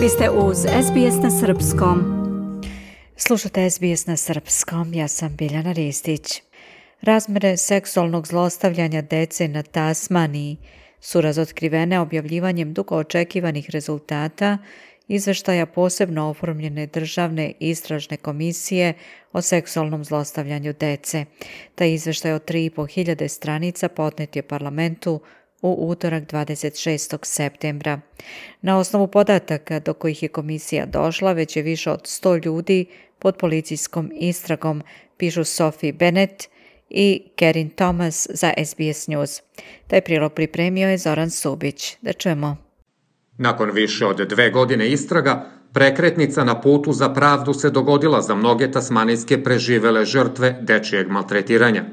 Vi ste uz SBS na Srpskom. Slušate SBS na Srpskom, ja sam Biljana Ristić. Razmere seksualnog zlostavljanja dece na Tasmaniji su razotkrivene objavljivanjem dugo očekivanih rezultata izveštaja posebno oformljene državne istražne komisije o seksualnom zlostavljanju dece. Taj izveštaj od 3.500 stranica potnet je parlamentu u utorak 26. septembra. Na osnovu podataka do kojih je komisija došla, već je više od 100 ljudi pod policijskom istragom, pišu Sophie Bennett i Kerin Thomas za SBS News. Taj prilog pripremio je Zoran Subić. Da čujemo. Nakon više od dve godine istraga, prekretnica na putu za pravdu se dogodila za mnoge tasmanijske preživele žrtve dečijeg maltretiranja.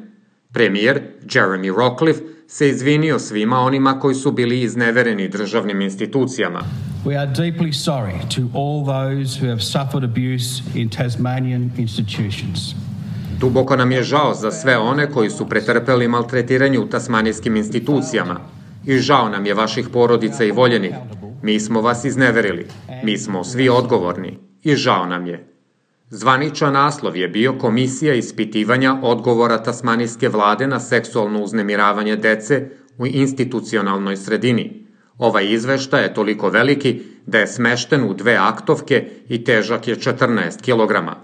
Premijer Jeremy Rockcliffe se izvinio svima onima koji su bili iznevereni državnim institucijama. We are deeply sorry to all those who have suffered abuse in Tasmanian institutions. Duboko nam je žao za sve one koji su pretrpeli maltretiranje u tasmanijskim institucijama i žao nam je vaših porodica i voljenih. Mi smo vas izneverili, mi smo svi odgovorni i žao nam je. Zvaničan naslov je bio Komisija ispitivanja odgovora tasmanijske vlade na seksualno uznemiravanje dece u institucionalnoj sredini. Ovaj izveštaj je toliko veliki da je smešten u dve aktovke i težak je 14 kilograma.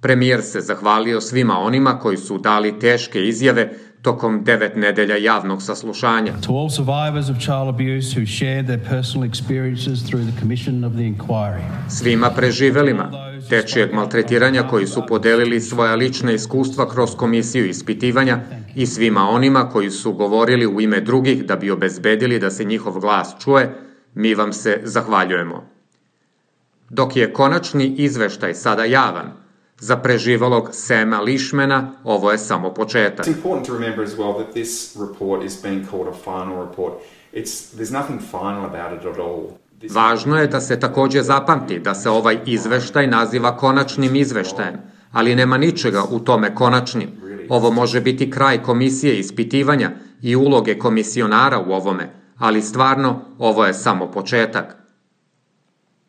Premijer se zahvalio svima onima koji su dali teške izjave tokom devet nedelja javnog saslušanja. To all survivors of child abuse who shared their personal experiences through the commission of the inquiry. Svima preživelima, dečijeg maltretiranja koji su podelili svoja lična iskustva kroz komisiju ispitivanja i svima onima koji su govorili u ime drugih da bi obezbedili da se njihov glas čuje, mi vam se zahvaljujemo. Dok je konačni izveštaj sada javan, Za preživalog Sema Lišmena ovo je samo početak. It's important to remember as well that this report is being called a final report. It's, there's nothing final about it at all. Važno je da se takođe zapamti da se ovaj izveštaj naziva konačnim izveštajem, ali nema ničega u tome konačnim. Ovo može biti kraj komisije ispitivanja i uloge komisionara u ovome, ali stvarno ovo je samo početak.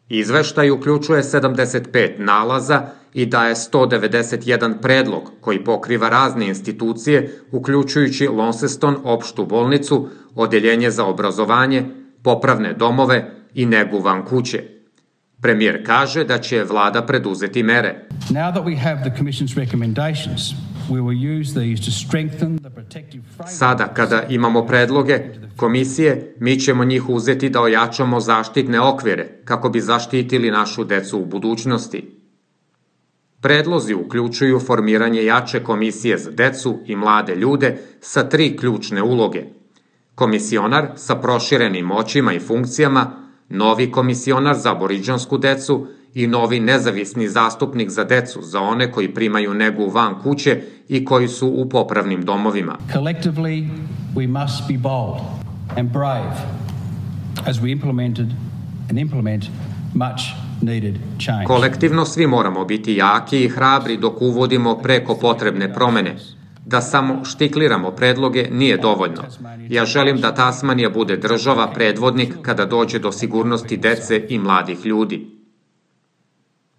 Izveštaj uključuje 75 nalaza i daje 191 predlog koji pokriva razne institucije, uključujući Launceston opštu bolnicu, odeljenje za obrazovanje, popravne domove i negu van kuće. Premijer kaže da će vlada preduzeti mere. Now that we have the Commission's recommendations, Sada, kada imamo predloge komisije, mi ćemo njih uzeti da ojačamo zaštitne okvire kako bi zaštitili našu decu u budućnosti. Predlozi uključuju formiranje jače komisije za decu i mlade ljude sa tri ključne uloge. Komisionar sa proširenim moćima i funkcijama, novi komisionar za aboriđansku decu i novi nezavisni zastupnik za decu za one koji primaju negu van kuće i koji su u popravnim domovima. Collectively, we must be bold and brave as we implemented and implement much Kolektivno svi moramo biti jaki i hrabri dok uvodimo preko potrebne promene. Da samo štikliramo predloge nije dovoljno. Ja želim da Tasmanija bude država predvodnik kada dođe do sigurnosti dece i mladih ljudi.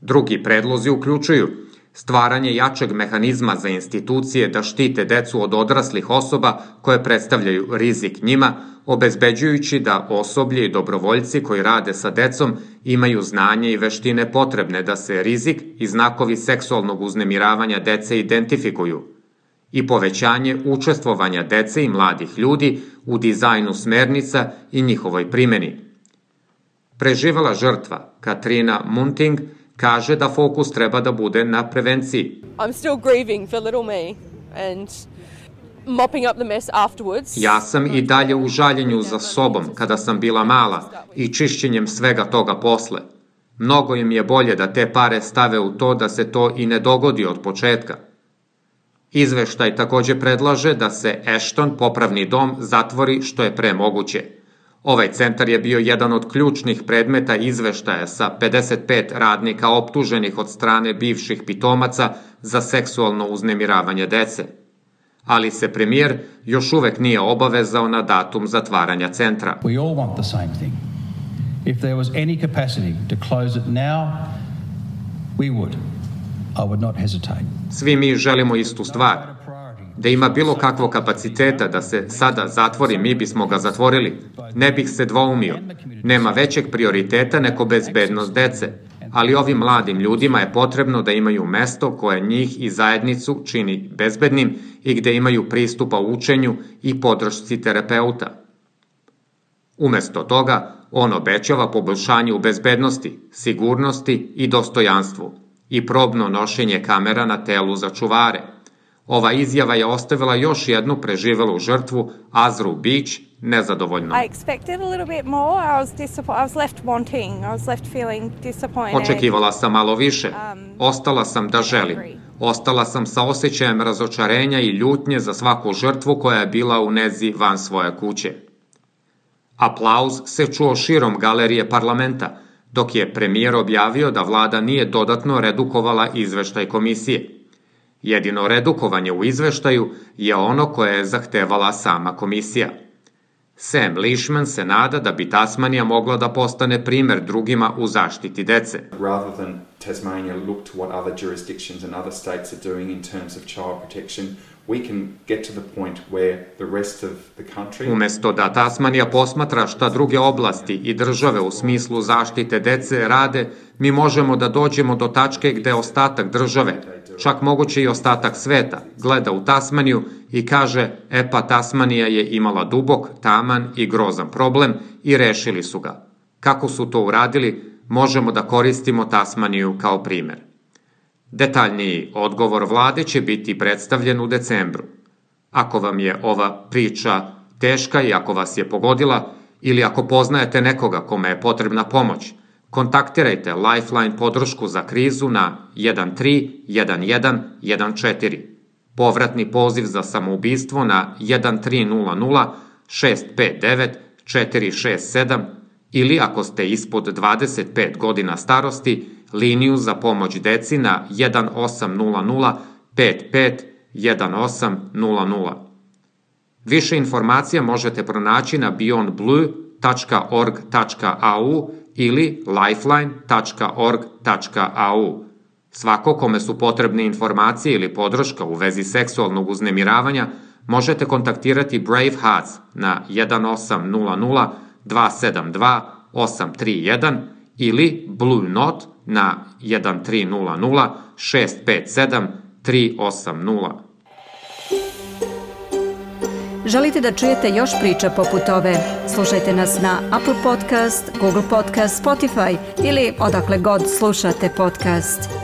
Drugi predlozi uključuju stvaranje jačeg mehanizma za institucije da štite decu od odraslih osoba koje predstavljaju rizik njima, obezbeđujući da osoblje i dobrovoljci koji rade sa decom imaju znanje i veštine potrebne da se rizik i znakovi seksualnog uznemiravanja dece identifikuju i povećanje učestvovanja dece i mladih ljudi u dizajnu smernica i njihovoj primeni. Preživala žrtva Katrina Munting kaže da fokus treba da bude na prevenciji. I'm still grieving for little me and mopping up the mess afterwards. Ja sam i dalje u žaljenju za sobom kada sam bila mala i čišćenjem svega toga posle. Mnogo im je bolje da te pare stave u to da se to i ne dogodi od početka. Izveštaj takođe predlaže da se Ashton popravni dom zatvori što je pre moguće. Ovaj centar je bio jedan od ključnih predmeta izveštaja sa 55 radnika optuženih od strane bivših pitomaca za seksualno uznemiravanje dece. Ali se premijer još uvek nije obavezao na datum zatvaranja centra. We all want the same thing. If there was any capacity to close it now, we would. I would not hesitate. Svi mi želimo istu stvar. Da ima bilo kakvog kapaciteta da se sada zatvori, mi bismo ga zatvorili. Ne bih se dvoumio. Nema većeg prioriteta neko bezbednost dece, ali ovim mladim ljudima je potrebno da imaju mesto koje njih i zajednicu čini bezbednim i gde imaju pristupa učenju i podršci terapeuta. Umesto toga, on obećava poboljšanje u bezbednosti, sigurnosti i dostojanstvu i probno nošenje kamera na telu za čuvare. Ova izjava je ostavila još jednu preživelu žrtvu, Azru Beach, nezadovoljno. I expected a little bit more. I was disappointed. I was left wanting. I was left feeling disappointed. Očekivala sam malo više. Ostala sam da želim. Ostala sam sa osjećajem razočarenja i ljutnje za svaku žrtvu koja je bila u nezi van svoje kuće. Aplauz se čuo širom galerije parlamenta, dok je premijer objavio da vlada nije dodatno redukovala izveštaj komisije. Jedino redukovanje u izveštaju je ono koje je zahtevala sama komisija. Sam Leishman se nada da bi Tasmanija mogla da postane primer drugima u zaštiti dece. Rather than Tasmania look to what other jurisdictions and other states are doing in terms of child protection, Umesto da Tasmanija posmatra šta druge oblasti i države u smislu zaštite dece rade, mi možemo da dođemo do tačke gde ostatak države, čak moguće i ostatak sveta, gleda u Tasmaniju i kaže, e pa Tasmanija je imala dubok, taman i grozan problem i rešili su ga. Kako su to uradili, možemo da koristimo Tasmaniju kao primer. Detaljniji odgovor vlade će biti predstavljen u decembru. Ako vam je ova priča teška i ako vas je pogodila, ili ako poznajete nekoga kome je potrebna pomoć, kontaktirajte Lifeline podršku za krizu na 131114, povratni poziv za samoubistvo na 1300 659 467 ili ako ste ispod 25 godina starosti, liniju za pomoć deci na 1800 55 1800. Više informacija možete pronaći na beyondblue.org.au ili lifeline.org.au. Svako kome su potrebne informacije ili podrška u vezi seksualnog uznemiravanja možete kontaktirati Brave Hearts na 1800 272 831 ili Blue Note na 1300 657 380. Želite da čujete još priča poput ove? Slušajte nas na Apple Podcast, Google Podcast, Spotify ili odakle god slušate podcast.